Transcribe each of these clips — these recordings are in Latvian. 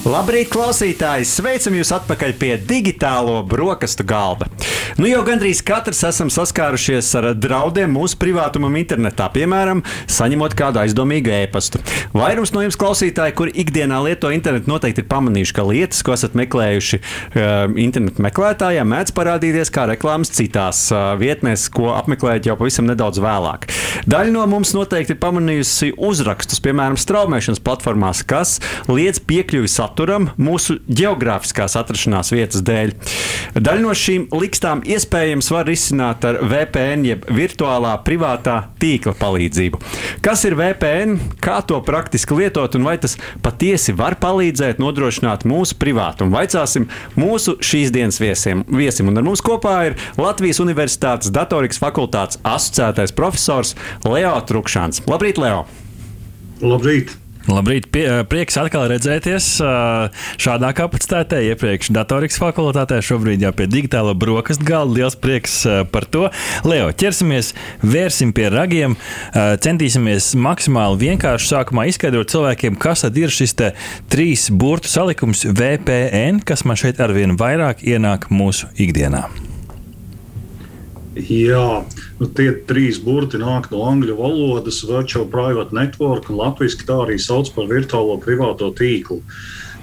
Labrīt, klausītāji! Sveicam jūs atpakaļ pie digitālo brokastu galda. Nu jau gandrīz katrs esam saskārušies ar draudiem mūsu privātumam internetā, piemēram, saņemot kādu aizdomīgu ēpastu. Vairums no jums klausītāji, kuri ikdienā lieto internetu, noteikti ir pamanījuši, ka lietas, ko esat meklējuši uh, internetu meklētājā, mēdz parādīties kā reklāmas citās uh, vietnēs, ko apmeklējat jau pavisam nedaudz vēlāk. Daļa no mums noteikti ir pamanījusi uzrakstus, piemēram, straumēšanas platformās, kas liedz piekļuvi saturam mūsu geogrāfiskās atrašanās vietas dēļ. Daļa no šīm likstām iespējams var risināt ar VPN, jeb virtuālā privātā tīkla palīdzību. Kas ir VPN, kā to praktiski lietot un vai tas patiesi var palīdzēt nodrošināt mūsu privātumu? Vaicāsim mūsu šīs dienas viesiem. viesim. Un ar mums kopā ir Latvijas Universitātes datorikas fakultātes asociētais profesors Leo Trukšāns. Labrīt, Leo! Labrīt! Labrīt, pie, prieks atkal redzēties šādā kapacitātē. Iepriekš datorikas fakultātē, šobrīd jau pie digitāla brokastu galda. Liels prieks par to. Leo, ķersimies, vērsim pie ragiem, centīsimies maksimāli vienkārši sākumā izskaidrot cilvēkiem, kas tad ir šis trīs burtu salikums VPN, kas man šeit arvien vairāk ienāk mūsu ikdienā. Jā, nu, tie trīs burti nāk no angļu valodas, Virtual Private Network, un latviešu tā arī sauc par virtuālo privāto tīklu.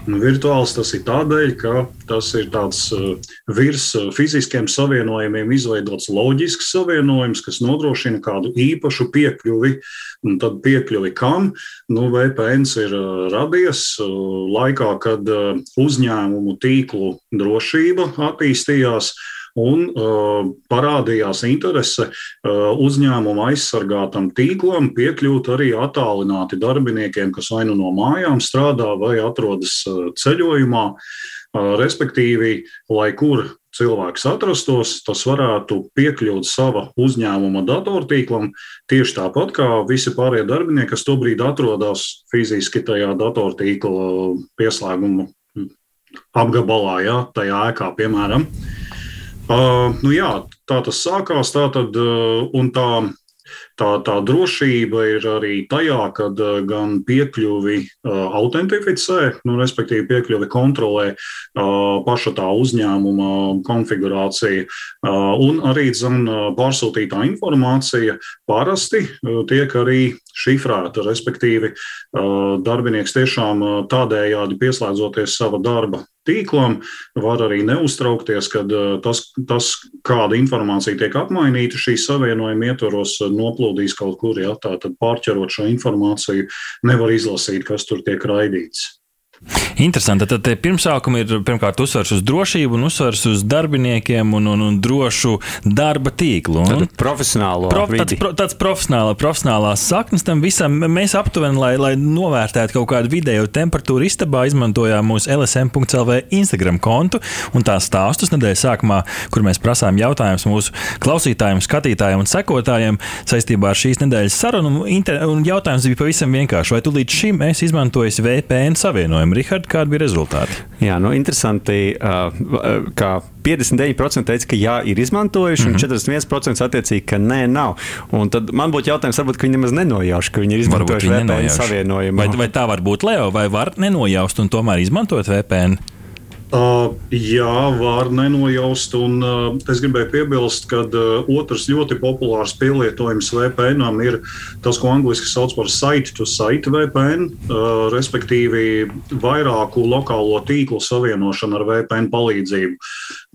Un virtuāls tas ir tādēļ, ka tas ir tāds uh, virs uh, fiziskiem savienojumiem izveidots loģisks savienojums, kas nodrošina kādu īpašu piekļuvi. Un tad piekļuvi kam? Nu, VPN ir uh, radies laikā, kad uzņēmumu tīklu drošība attīstījās un uh, parādījās interese uh, uzņēmuma aizsargātam tīklam piekļūt arī attālināti darbiniekiem, kas vai nu no mājām strādā vai atrodas uh, ceļojumā. Uh, respektīvi, lai kur cilvēks atrastos, tas varētu piekļūt sava uzņēmuma datortīklam tieši tāpat kā visi pārējie darbinieki, kas tobrīd atrodas fiziski tajā datortīkla pieslēguma apgabalā, ja, tajā ēkā, piemēram. Uh, Uh, nu jā, tā tas sākās. Tā tad, uh, un tā tā, tā drošība ir arī tajā, ka uh, gan piekļuvi uh, autentificē, nu, respektīvi, piekļuvi kontrolē uh, paša tā uzņēmuma konfigurācija, un arī zin, pārsūtītā informācija parasti tiek arī šifrēta. Respektīvi, darbinieks tiešām tādējādi pieslēdzoties sava darba tīklam, var arī neuztraukties, ka tas, tas, kāda informācija tiek apmainīta šī savienojuma ietvaros, noplūdīs kaut kur. Ja, tā tad pārķerot šo informāciju, nevar izlasīt, kas tur tiek raidīts. Interesanti. Tad pirmsākuma ir pirmkārt uzsvers uz drošību, un uzsvers uz darbiniekiem un, un, un drošu darba tīklu. Un profesionālo prof, tāds, pro, tāds profesionāla, profesionālās saknes tam visam. Mēs aptuveni, lai, lai novērtētu kaut kādu vidēju temperatūru istabā, izmantojām mūsu LSM.CLV Instagram kontu un tās stāstus nedēļas sākumā, kur mēs prasām jautājumus mūsu klausītājiem, skatītājiem un sekotājiem saistībā ar šīs nedēļas sarunu. Un, un jautājums bija pavisam vienkāršs. Vai tu līdz šim esi izmantojis VPN savienojumu? Jautājumu. Rihard, kādi bija rezultāti? Jā, nu, interesanti, ka 59% teica, ka jā, ir izmantojuši, mm -hmm. un 41% mhm. attiecīgi, ka nē, nav. Un tad man būtu jautājums, varbūt viņi nemaz nenojauš, ka viņi ir izmantojuši viņi VPN savienojumu. Vai, vai tā var būt, Leo, vai var nenojaust un tomēr izmantot VPN? Uh, jā, var nenojaust. Un, uh, es gribēju piebilst, ka uh, otrs ļoti populārs pielietojums VPN ir tas, ko angļuiski sauc par site-to-site VPN, uh, respektīvi vairāku lokālo tīklu savienošanu ar VPN palīdzību.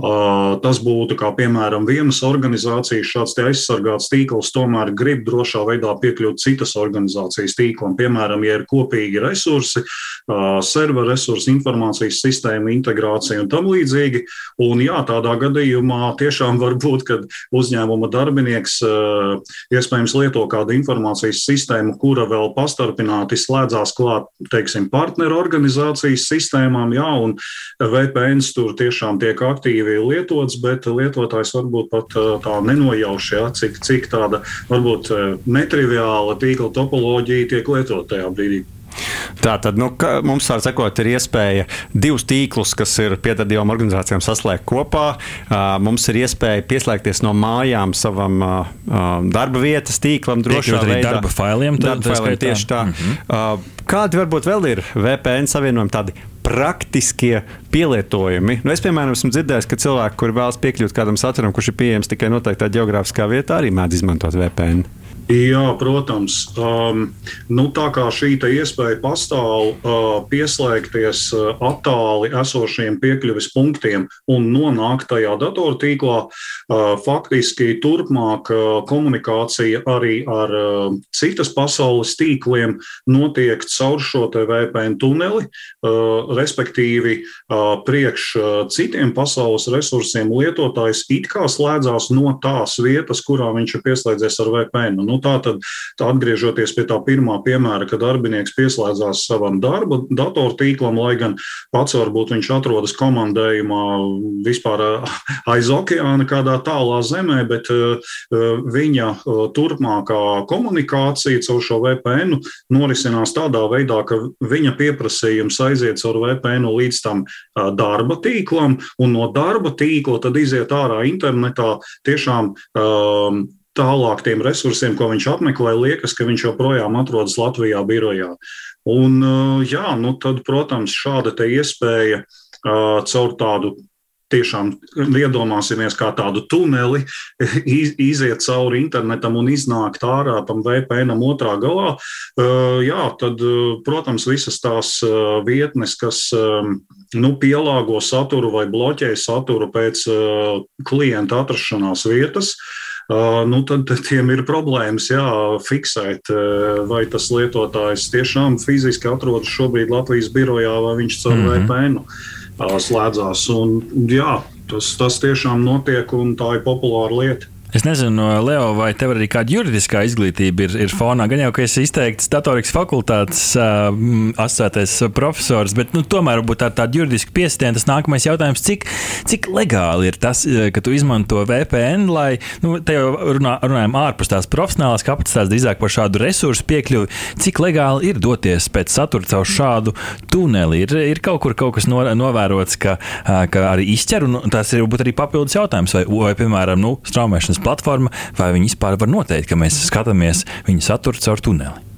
Tas būtu kā piemēram vienas organizācijas šāds aizsargāts tīkls, tomēr grib drošā veidā piekļūt citas organizācijas tīklam. Piemēram, ja ir kopīgi resursi, server resursi, informācijas sistēma integrācija un tam līdzīgi. Un jā, tādā gadījumā tiešām var būt, ka uzņēmuma darbinieks iespējams lieto kādu informācijas sistēmu, kura vēl pastarpināti slēdzās klāt, teiksim, partneru organizācijas sistēmām, jā, un VPNs tur tiešām tiek aktīvi lietots, bet lietotājs varbūt pat tā nenojauš, jā, cik, cik tāda varbūt netriviāla tīkla topoloģija tiek lietot tajā brīdī. Tā tad nu, mums, var sakot, ir iespēja divus tīklus, kas ir pietardījām organizācijām, saslēgt kopā. Mums ir iespēja pieslēgties no mājām savam darba vietas tīklam, drošā veidā. Darba failiem, darba failiem tieši tā. Mm -hmm. Kādi varbūt vēl ir VPN savienojumi tādi praktiskie pielietojumi? Nu, es, piemēram, esmu dzirdējis, ka cilvēki, kuri vēlas piekļūt kādam saturam, kurš ir pieejams tikai noteiktā geogrāfiskā vietā, arī mēdz izmantot VPN. Jā, protams. Um, nu, tā kā šī iespēja pastāv uh, pieslēgties uh, attāli esošiem piekļuves punktiem un nonākt tajā datortīklā, uh, faktiski turpmāk uh, komunikācija arī ar uh, citas pasaules tīkliem notiek caur šo VPN tuneli, uh, respektīvi uh, priekš uh, citiem pasaules resursiem lietotājs it kā slēdzās no tās vietas, kurā viņš ir pieslēdzies ar VPN. Nu, tā tad, tā atgriežoties pie tā pirmā piemēra, kad darbinieks pieslēdzās savam darba datortīklam, lai gan pats varbūt viņš atrodas komandējumā vispār aiz okeāna kādā tālā zemē, bet viņa turpmākā komunikācija caur šo VPN norisinās tādā veidā, ka viņa pieprasījums aiziet caur VPN līdz tam darba tīklam, un no darba tīkla tad iziet ārā internetā tiešām um, tālāk tiem resursiem, ko viņš apmeklē, liekas, ka viņš joprojām atrodas Latvijā birojā. Un, uh, jā, nu tad, protams, šāda iespēja uh, caur tādu tiešām iedomāsimies kā tādu tuneli, iz, iziet cauri internetam un iznākt ārā tam VPN otrā galā. Uh, jā, tad, protams, visas tās vietnes, kas nu, pielāgo saturu vai bloķē saturu pēc klienta atrašanās vietas, nu, tad tiem ir problēmas jā, fiksēt, vai tas lietotājs tiešām fiziski atrodas šobrīd Latvijas birojā, vai viņš caur mm -hmm. VPN slēdzās. Un, jā, tas, tas tiešām notiek, un tā ir populāra lieta. Es nezinu, Leo, vai tev arī kāda juridiskā izglītība ir, ir fonā. Gan jau, ka esi izteikts datorikas fakultātes uh, asociētais profesors, bet nu, tomēr varbūt tā tāda juridiska piestiena. Tas nākamais jautājums, cik, cik legāli ir tas, ka tu izmanto VPN, lai nu, te jau runā, runājam ārpus tās profesionālās kapacitātes, drīzāk par šādu resursu piekļuvi. Cik legāli ir doties pēc satura caur šādu tuneli? Ir, ir kaut kur kaut kas no, novērots, ka, ka arī izķer, un tas ir varbūt arī papildus jautājums, vai, vai piemēram, nu, straumēšanas platforma, vai viņi vispār var noteikt, ka mēs skatāmies viņu saturu caur tuneli.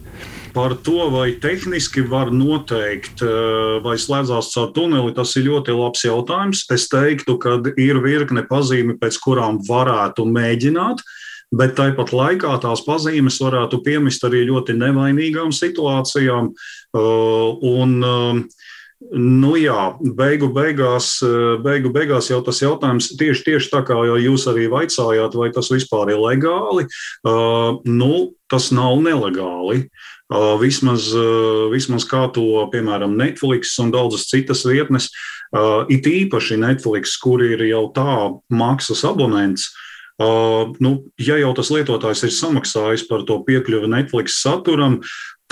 Par to, vai tehniski var noteikt, eh, vai slēdzās caur tuneli, tas ir ļoti labs jautājums. Es teiktu, ka ir virkne pazīmi, pēc kurām varētu mēģināt, bet tāpat laikā tās pazīmes varētu piemist arī ļoti nevainīgām situācijām. Eh, un, uh, Nu jā, beigu beigās, eh, beigu beigās jau tas jautājums tieši, tieši tā kā jūs arī vaicājāt, vai tas vispār ir legāli. Uh, nu, tas nav nelegāli. Uh, vismaz, uh, vismaz kā to, piemēram, Netflix un daudzas citas vietnes, uh, it īpaši Netflix, kur ir jau tā maksas abonents, Uh, nu, ja jau tas lietotājs ir samaksājis par to piekļuvi Netflix saturam,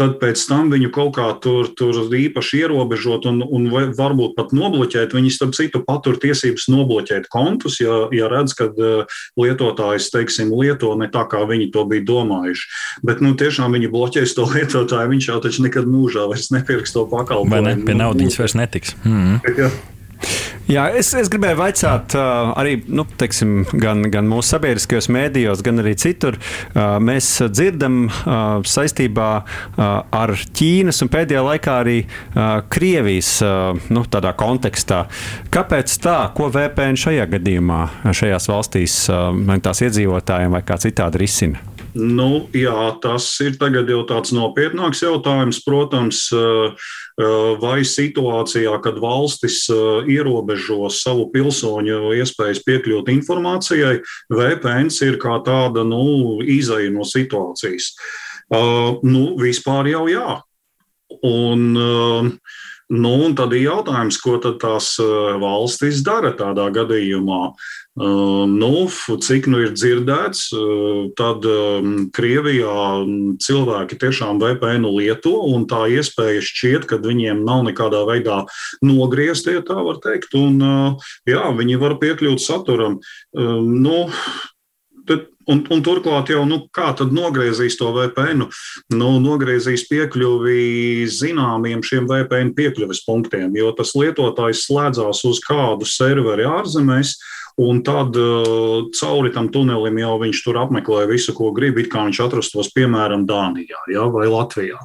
tad pēc tam viņu kaut kā tur, tur īpaši ierobežot un, un varbūt pat nobloķēt. Viņi, starp citu, patur tiesības nobloķēt kontus, ja, ja redz, ka uh, lietotājs, teiksim, lieto ne tā, kā viņi to bija domājuši. Bet, nu, tiešām viņi bloķēs to lietotāju, viņš jau taču nekad mūžā vairs nepirks to pakalpojumu. Vai ne? Pie naudas vairs netiks. Mm -hmm. Ja. Jā, es, es gribēju jautāt, uh, arī nu, teiksim, gan, gan mūsu sabiedriskajos mēdījos, gan arī citur. Uh, mēs dzirdam uh, saistībā uh, ar Ķīnas un pēdējā laikā arī uh, Krievijas uh, nu, kontekstā. Kāpēc tā, ko VPN šajā gadījumā, šajās valstīs, uh, tās iedzīvotājiem vai kā citādi risina? Nu, jā, tas ir jau tāds nopietnāks jautājums. Protams, uh, uh, vai situācijā, kad valstis uh, ierobežo savu pilsoņu iespējas piekļūt informācijai, VPN ir kā tāda nu, izaja no situācijas. Nu, vispār jau jā. Un, nu, un tad ir jautājums, ko tad tās valstis dara tādā gadījumā. Uh, nu, cik nu ir dzirdēts, uh, tad Krievijā cilvēki tiešām VPN lieto, un tā iespēja šķiet, ka viņiem nav nekādā veidā nogrieztie, tā var teikt, un uh, jā, viņi var piekļūt saturam. Nu, tad, un, un turklāt jau nu, kā tad nogriezīs to VPN? Nu, nogriezīs piekļuvi zināmiem šiem VPN piekļuves punktiem, jo tas lietotājs slēdzās uz kādu serveri ārzemēs. Un tad uh, cauri tam tunelim jau viņš tur apmeklē visu, ko grib. It kā viņš atrastos, piemēram, Dānijā ja, vai Latvijā,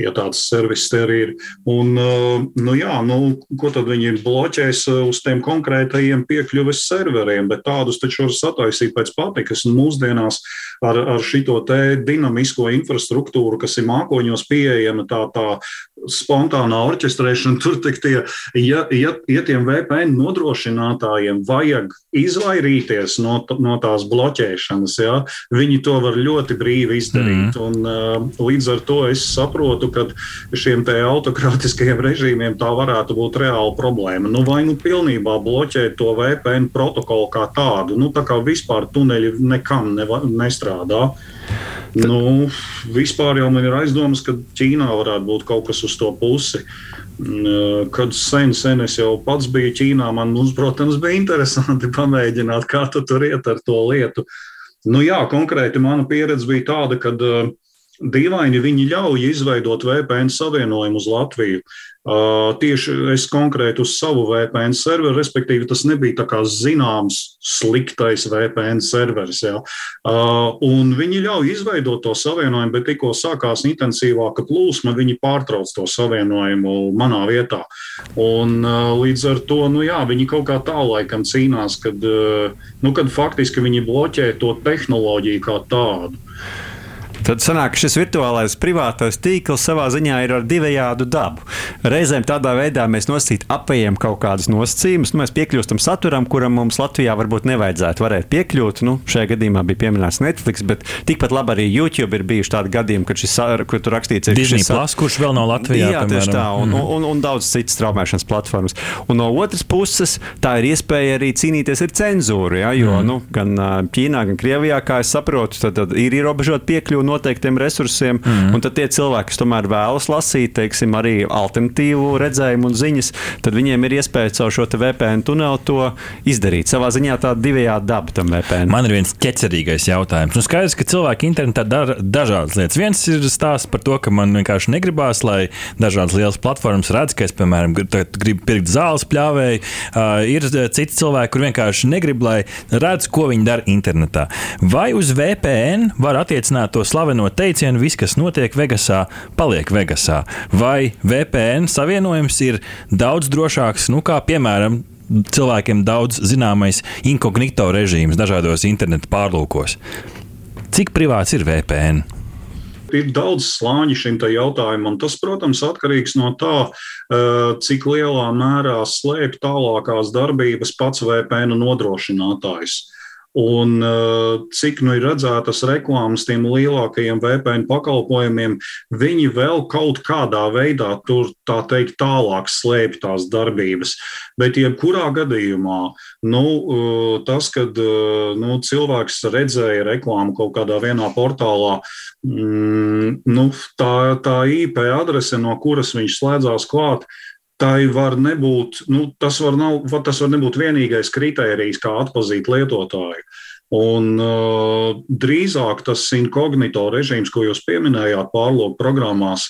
ja tāds servis te ir. Un, uh, nu, jā, nu, ko tad viņi bloķēs uz tiem konkrētajiem piekļuves serveriem, bet tādus taču var sataisīt pēc patikas. Un mūsdienās ar, ar šito dinamisko infrastruktūru, kas ir mākoņos pieejama, tā, tā spontānā orķestrēšana, tur tie, ja, ja, ja tiem VPN nodrošinātājiem vajag izvairīties no, no tās bloķēšanas. Ja? Viņi to var ļoti brīvi izdarīt. Mm. Un, uh, līdz ar to es saprotu, ka šiem autokrātiskajiem režīmiem tā varētu būt reāla problēma. Nu, vai nu pilnībā bloķēt to VPN protokolu kā tādu, nu, tā kā vispār tuneļi nekam neva, nestrādā. Tad... Nu, vispār jau man ir aizdomas, ka Ķīnā varētu būt kaut kas uz to pusi. Kad sen, sen es jau pats biju Ķīnā, man, mums, protams, bija interesanti pamēģināt, kā tu tur iet ar to lietu. Nu, jā, konkrēti mana pieredze bija tāda, ka uh, dīvaini viņi ļauj izveidot VPN savienojumu uz Latviju. Uh, tieši es konkrēti uz savu VPN serveru, respektīvi, tas nebija tā kā zināms sliktais VPN serveris. Ja? Uh, un viņi ļauj izveidot to savienojumu, bet tikko sākās intensīvāka plūsma, viņi pārtrauc to savienojumu manā vietā. Un, uh, līdz ar to nu, jā, viņi kaut kā tālaikam cīnās, kad, nu, kad faktiski viņi bloķē to tehnoloģiju kā tādu. Tad sanāk, ka šis virtuālais privātais tīkls savā ziņā ir ar divējādu dabu. Reizēm tādā veidā mēs nosīt apējam kaut kādus nosacījumus, nu, mēs piekļūstam saturam, kuram mums Latvijā varbūt nevajadzētu varēt piekļūt. Nu, šajā gadījumā bija pieminēts Netflix, bet tikpat labi arī YouTube ir bijuši tādi gadījumi, kad šis, kur tur rakstīts, ir Disney Plus, kurš vēl nav Latvijā. Jā, tieši tā, un, mm. un, un, un daudz citas straumēšanas platformas. Un no otras puses, tā ir iespēja arī cīnīties ar cenzūru, ja, jo mm. nu, gan Ķīnā, gan Krievijā, kā es saprotu, tad, tad ir ierobežota piekļuva noteiktiem resursiem, mm. un tad tie cilvēki, kas tomēr vēlas lasīt, teiksim, arī alternatīvu redzējumu un ziņas, tad viņiem ir iespēja caur šo VPN tuneli to izdarīt. Savā ziņā tā divējādi daba tam VPN. Man ir viens ķecerīgais jautājums. Nu, skaidrs, ka cilvēki internetā dara dažādas lietas. Viens ir stāsts par to, ka man vienkārši negribās, lai dažādas lielas platformas redz, ka es, piemēram, gribu pirkt zāles pļāvēju. Uh, ir citi cilvēki, kur vienkārši negrib, lai redz, ko viņi dara internetā. Vai uz VPN var attiecināt to slavu? Slaveno teicienu, viss, kas notiek Vegasā, paliek Vegasā. Vai VPN savienojums ir daudz drošāks, nu, kā piemēram cilvēkiem daudz zināmais inkognito režīms dažādos internetu pārlūkos? Cik privāts ir VPN? ir daudz slāņu šim jautājumam. Tas, protams, atkarīgs no tā, eh, cik lielā mērā slēpj tālākās darbības pats VPN nodrošinātājs. Un uh, cik nu ir redzētas reklāmas tiem lielākajiem VPN pakalpojumiem, viņi vēl kaut kādā veidā tur tā teikt tālāk slēpj tās darbības. Bet jebkurā gadījumā nu, uh, tas, kad uh, nu, cilvēks redzēja reklāmu kaut kādā vienā portālā, mm, nu, tā, tā IP adrese, no kuras viņš slēdzās klāt, tai var nebūt, nu, tas, var nav, tas var nebūt vienīgais kritērijs, kā atzīt lietotāju. Un, uh, drīzāk tas inkognito režīms, ko jūs pieminējāt pārlūku programmās,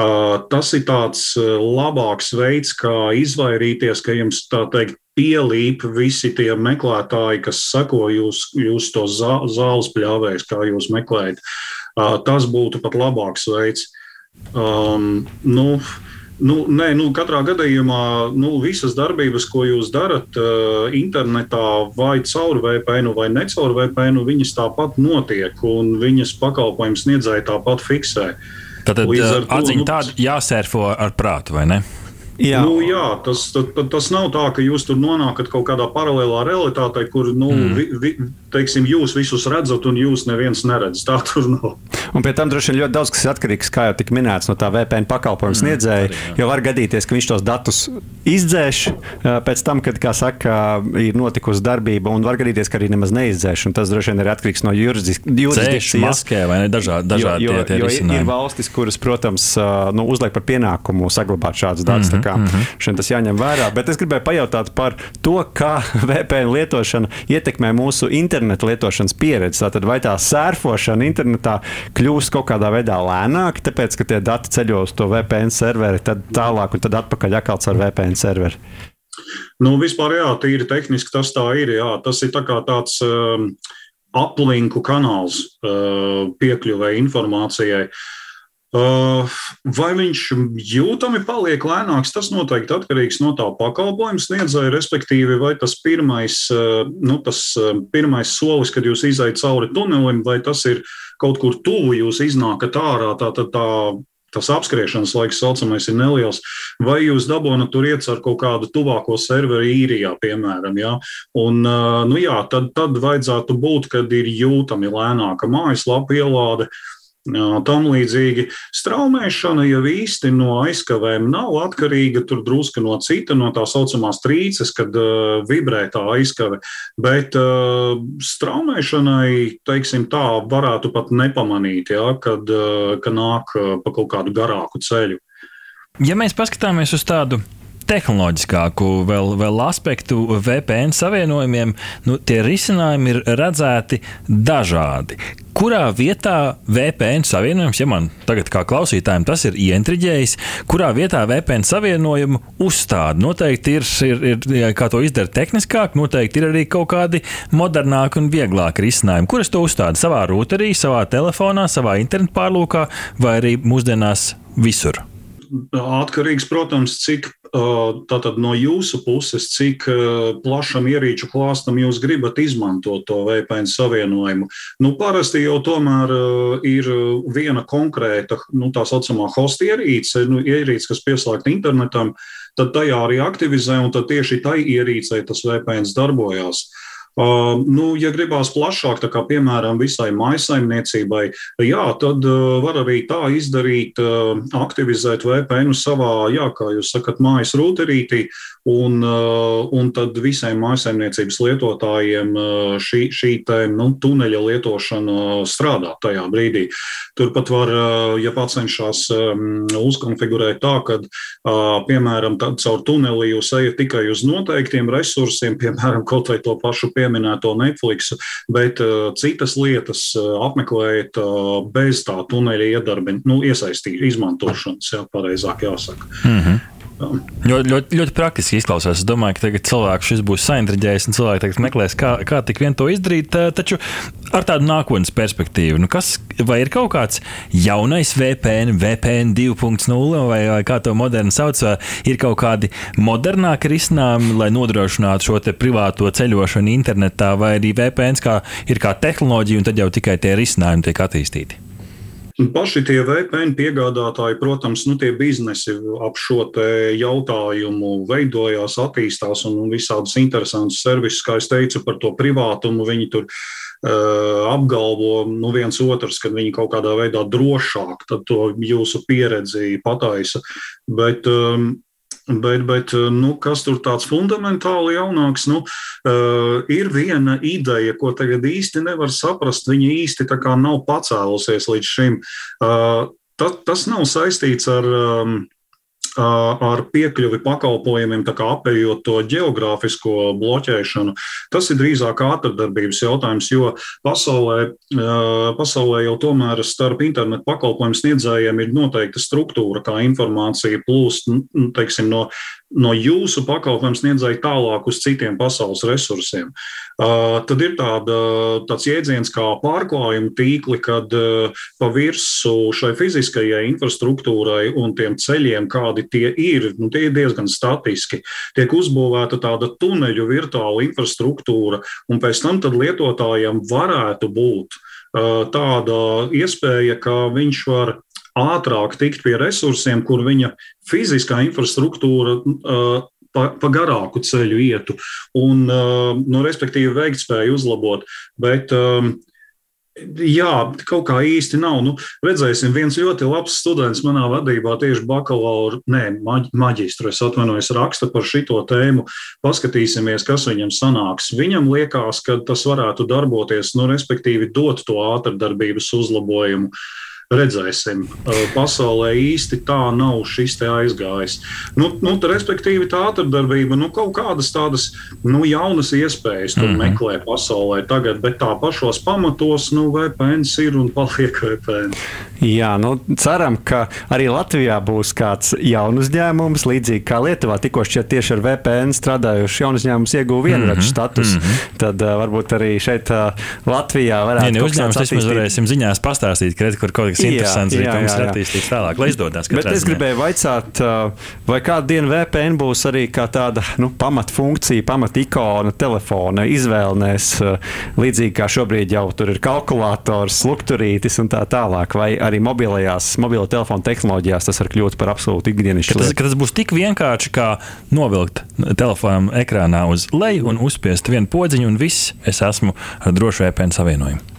uh, tas ir tāds uh, labāks veids, kā izvairīties, ka jums tā teikt pielīp visi tie meklētāji, kas seko jūs, jūs to zāles pļāvējs, kā jūs meklējat. Uh, tas būtu pat labāks veids. Um, nu, uh, Nu, nē, nu, katrā gadījumā nu, visas darbības, ko jūs darat uh, internetā, vai caur VPN, vai ne caur VPN, viņas tāpat notiek, un viņas pakalpojumu sniedzēji tāpat fiksē. Tad atziņa nu, tāda jāsērfo ar prātu, vai ne? Jā, nu, jā tas, tas, tas nav tā, ka jūs tur nonākat kaut kādā paralēlā realitātē, kur nu, mm. vi, vi, teiksim, jūs visus redzat un jūs neviens neredz. Tā tur nav. Un pie tam droši vien ļoti daudz kas atkarīgs, kā jau tika minēts, no tā VPN pakalpojuma mm, sniedzēja. Mm, jo var gadīties, ka viņš tos datus izdzēš pēc tam, kad, kā saka, ir notikusi darbība, un var gadīties, ka arī nemaz neizdzēš. Tas droši vien ir atkarīgs no jurisdikcijas. Maskē vai ne dažādi, dažādi jo, jo, tie, tie jo ir, ir valstis, kuras, protams, nu, uzliek par pienākumu saglabāt šādus datus. Mm -hmm, mm -hmm. Šeit tas jāņem vērā. Bet es gribēju pajautāt par to, kā VPN lietošana ietekmē mūsu internetu lietošanas pieredzi. Tātad vai tā sērfošana internetā kļūst kaut kādā veidā lēnāka, tāpēc, ka tie dati ceļo uz to VPN serveri, tad tālāk un tad atpakaļ atkal ar VPN serveri? Nu, vispār, jā, tīri tehniski tas tā ir. Jā. Tas ir tā tāds um, aplinku kanāls uh, piekļuvēja informācijai. Uh, vai viņš jūtami paliek lēnāks, tas noteikti atkarīgs no tā pakalpojuma sniedzēja, respektīvi, vai tas pirmais, uh, nu, tas uh, pirmais solis, kad jūs izaicat cauri tunelim, vai tas ir kaut kur tuvu, jūs iznākat ārā, tā, tā, tā tas apspriešanas laiks, saucamais, ir neliels. Vai jūs dabūjāt tur iet ar kaut kādu tuvāko serveri īrijā, piemēram, ja? un, nu jā, tad, tad vajadzētu būt, kad ir jūtami lēnāka mājaslapa ielāde. Tam līdzīgi straumēšana jau īsti no aizkavēm nav atkarīga tur drusku no cita, no tā saucamās trīces, kad uh, vibrē tā aizkave. Bet uh, straumēšanai, teiksim tā, varētu pat nepamanīt, ja, kad, uh, kad nāk uh, pa kaut kādu garāku ceļu. Ja mēs paskatāmies uz tādu tehnoloģiskāku vēl, vēl aspektu VPN savienojumiem, nu, tie risinājumi ir redzēti dažādi. Kurā vietā VPN savienojums, ja man tagad kā klausītājiem tas ir ientriģējis, kurā vietā VPN savienojumu uzstāda? Noteikti ir, ir, ir kā to izdarīt tehniskāk, noteikti ir arī kaut kādi modernāki un vieglāki risinājumi. Kur es to uzstādu? Savā routerī, savā telefonā, savā internetu pārlūkā vai arī mūsdienās visur? Atkarīgs, protams, cik no jūsu puses, cik plašam ierīču klāstam jūs gribat izmantot to VPN savienojumu. Nu, parasti jau tomēr ir viena konkrēta, nu, tā saucamā host ierīce, nu, ierīce, kas pieslēgta internetam, tad tajā arī aktivizē, un tad tieši tai ierīcei tas VPN darbojās. Uh, Uh, nu, ja gribās plašāk, tā kā piemēram visai maisaimniecībai, jā, tad uh, var arī tā izdarīt, uh, aktivizēt VPN savā, jā, kā jūs sakat, mājas routerītī, un, un tad visiem maisaimniecības lietotājiem šī, šī te, nu, tuneļa lietošana strādā tajā brīdī. Turpat var, ja pats cenšas um, uzkonfigurēt tā, ka, piemēram, caur tuneli jūs ejat tikai uz noteiktiem resursiem, piemēram, kaut vai to pašu piemēru pieminēto Netflix, bet uh, citas lietas uh, apmeklējot uh, bez tā tuneļa iedarbina, nu, iesaistīt, izmantošanas, jā, pareizāk jāsaka. Mm -hmm. Ļoti, ļoti, ļoti praktiski izklausās. Es domāju, ka tagad cilvēks šis būs saintriģējis un cilvēki meklēs, kā, kā tik vien to izdarīt. Taču ar tādu nākotnes perspektīvu, nu kas, vai ir kaut kāds jaunais VPN, VPN 2.0 vai, vai kā to moderni sauc, ir kaut kādi modernāki risinājumi, lai nodrošinātu šo privāto ceļošanu internetā, vai arī VPN kā, ir kā tehnoloģija, un tad jau tikai tie risinājumi tiek attīstīti. Paši tie VPN piegādātāji, protams, nu, tie biznesi ap šo jautājumu veidojās, attīstās un, visādus interesantus servisus, kā es teicu, par to privātumu. Viņi tur apgalvo nu, viens otrs, ka viņi kaut kādā veidā drošāk to jūsu pieredzi pataisa. Bet um, Bet, bet nu, kas tur tāds fundamentāli jaunāks? Nu, uh, ir viena ideja, ko tagad īsti nevar saprast. Viņa īsti nav pacēlusies līdz šim. Uh, tas, tas nav saistīts ar. Um, ar piekļuvi pakalpojumiem, apējot to geogrāfisko bloķēšanu. Tas ir drīzāk ātrdarbības jautājums, jo pasaulē, pasaulē jau tomēr starp internetu pakalpojumu sniedzējiem ir noteikta struktūra, kā informācija plūst teiksim, no no jūsu pakalpojumu sniedzēja tālāk uz citiem pasaules resursiem. Uh, tad ir tāda, tāds jēdziens kā pārklājuma tīkli, kad uh, pa virsmu šai fiziskajai infrastruktūrai un tiem ceļiem, kādi tie ir, nu, tie ir diezgan statiski. Tiek uzbūvēta tāda tuneļu virtuāla infrastruktūra, un pēc tam lietotājiem varētu būt uh, tāda iespēja, ka viņš var ātrāk tikt pie resursiem, kur viņa fiziskā infrastruktūra uh, pa, pa garāku ceļu ietu un, uh, nu, respektīvi, veiktspēju uzlabot. Bet um, Jā, kaut kā īsti nav. Nu, redzēsim, viens ļoti labs students manā vadībā tieši bakalaura, nē, maģistra, es atvainojos, raksta par šito tēmu. Paskatīsimies, kas viņam sanāks. Viņam liekas, ka tas varētu darboties, nu, respektīvi dot to ātrdarbības uzlabojumu. Uh, redzēsim. Pasaulē īsti tā nav šis te aizgājis. Nu, nu, respektīvi, tā ātrdarbība, nu, kaut kādas tādas nu, jaunas iespējas tur mm -hmm. meklē pasaulē tagad, bet tā pašos pamatos, nu, VPN ir un paliek VPN. Jā, nu, ceram, ka arī Latvijā būs kāds jauns uzņēmums, līdzīgi kā Lietuvā. Tikko šķiet tieši ar VPN strādājuši jaunu uzņēmumu ieguva vienraidžu mm -hmm. status. Mm -hmm. Tad uh, varbūt arī šeit uh, Latvijā varētu būt. Ja uzņēmums vismaz varēsim ziņās pastāstīt, ka kaut kas kas interesants, jā, jā, jā, jā. attīstīts tālāk, lai izdodas. Bet es gribēju vaicāt, vai kādu dienu VPN būs arī kā tāda nu, pamatfunkcija, pamatikona telefona izvēlnēs, līdzīgi kā šobrīd jau tur ir kalkulators, lukturītis un tā tālāk, vai arī mobilajās, mobilo telefonu tehnoloģijās tas var kļūt par absolūti ikdienišķu lietu. Tas būs tik vienkārši kā novilkt telefonu ekrānā uz leju un uzspiest vienu podziņu, un viss, es esmu ar drošu VPN savienojumu.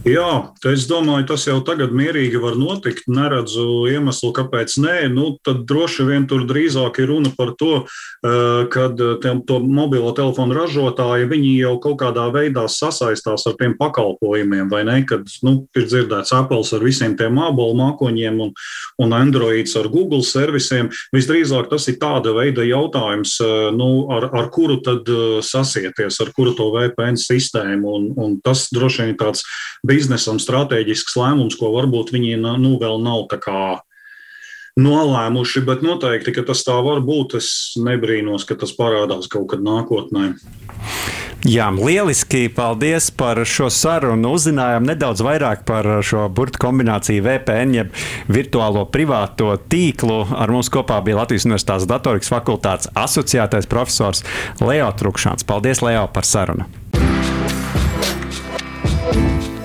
Jā, es domāju, tas jau tagad mierīgi var notikt. Neredzu iemeslu, kāpēc nē. Nu, tad droši vien tur drīzāk ir runa par to, eh, kad tiem, to mobilo telefonu ražotāji jau kaut kādā veidā sasaistās ar tiem pakalpojumiem, vai ne? Kad nu, ir dzirdēts Apple ar visiem tiem mākslinieks mākoņiem un, un Androids ar Google servisiem. Visdrīzāk tas ir tāda veida jautājums, eh, nu, ar, ar kuru tad eh, sasieties, ar kuru to VPN sistēmu. Un, un tas droši vien ir tāds biznesam strateģisks lēmums, ko varbūt viņi nu, vēl nav nolēmuši, bet noteikti, ka tas tā var būt. Es nebrīnos, ka tas parādās kaut kad nākotnē. Jā, lieliski. Paldies par šo sarunu. Uzzinājām nedaudz vairāk par šo burbuļu kombināciju VPN, jeb virtuālo privāto tīklu. Ar mums kopā bija Latvijas Universitātes datorikas fakultātes asociētais profesors Leo Trukšāns. Paldies, Leo, par sarunu!